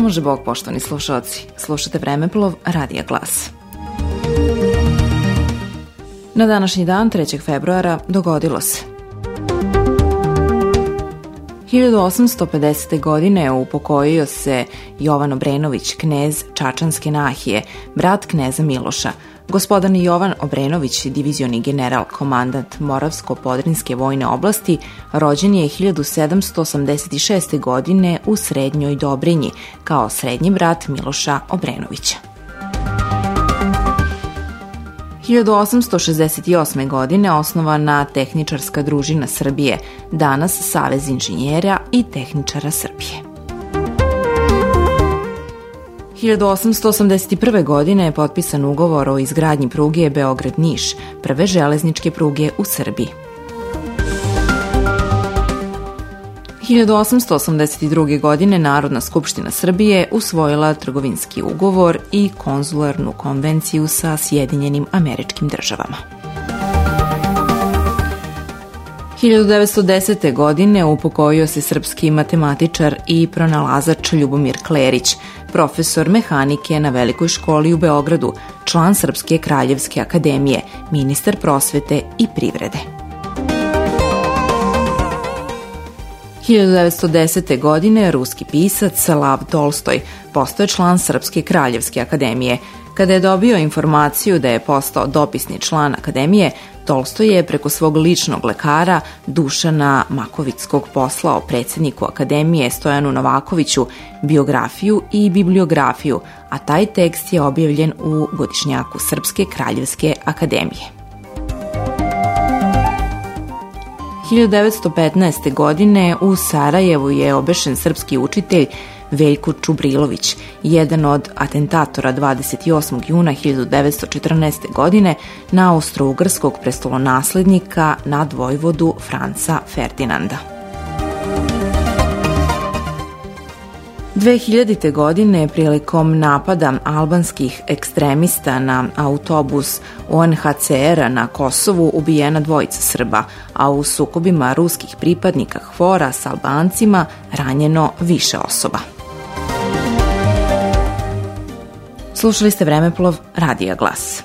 može Bog, poštovani slušalci. Slušate Vremeplov, Radija Glas. Na današnji dan, 3. februara, dogodilo se. 1850. godine upokojio se Jovan Obrenović, knez Čačanske nahije, brat kneza Miloša. Gospodan Jovan Obrenović, divizioni general, komandant Moravsko-Podrinske vojne oblasti, rođen je 1786. godine u Srednjoj Dobrinji, kao srednji brat Miloša Obrenovića. 1868. godine osnovana Tehničarska družina Srbije, danas Savez inženjera i tehničara Srbije. 1881. godine je potpisan ugovor o izgradnji pruge Beograd-Niš, prve železničke pruge u Srbiji. 1882. godine Narodna skupština Srbije usvojila trgovinski ugovor i konzularnu konvenciju sa Sjedinjenim američkim državama. 1910. godine upokojio se srpski matematičar i pronalazač Ljubomir Klerić, profesor mehanike na Velikoj školi u Beogradu, član Srpske kraljevske akademije, ministar prosvete i privrede. 1910. godine ruski pisac Lav Tolstoj postao član Srpske kraljevske akademije. Kada je dobio informaciju da je postao dopisni član akademije, Tolstoj je preko svog ličnog lekara Dušana Makovickog poslao predsedniku akademije Stojanu Novakoviću biografiju i bibliografiju, a taj tekst je objavljen u godišnjaku Srpske kraljevske akademije. 1915. godine u Sarajevu je obešen srpski učitelj Veljko Čubrilović, jedan od atentatora 28. juna 1914. godine na austro-ugrskog prestolonaslednika nad Vojvodu Franca Ferdinanda. 2000. godine prilikom napada albanskih ekstremista na autobus UNHCR-a na Kosovu ubijena dvojica Srba, a u sukobima ruskih pripadnika Hvora s Albancima ranjeno više osoba. Slušali ste Vremeplov Radija Glas.